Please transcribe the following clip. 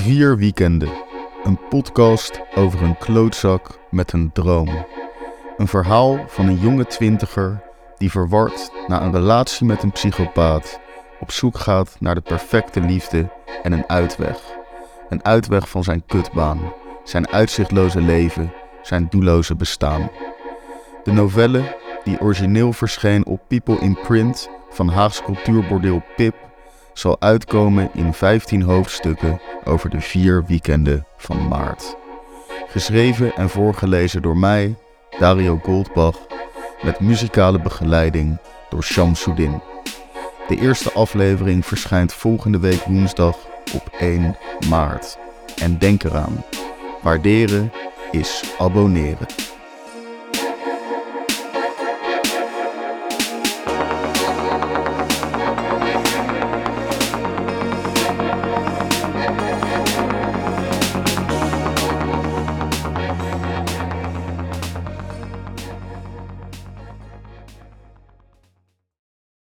Vier weekenden. Een podcast over een klootzak met een droom. Een verhaal van een jonge twintiger die verward na een relatie met een psychopaat op zoek gaat naar de perfecte liefde en een uitweg. Een uitweg van zijn kutbaan, zijn uitzichtloze leven, zijn doelloze bestaan. De novelle, die origineel verscheen op People in Print van Haags cultuurbordeel Pip, zal uitkomen in 15 hoofdstukken over de vier weekenden van maart. Geschreven en voorgelezen door mij, Dario Goldbach, met muzikale begeleiding door Shamsuddin. De eerste aflevering verschijnt volgende week woensdag op 1 maart. En denk eraan, waarderen is abonneren.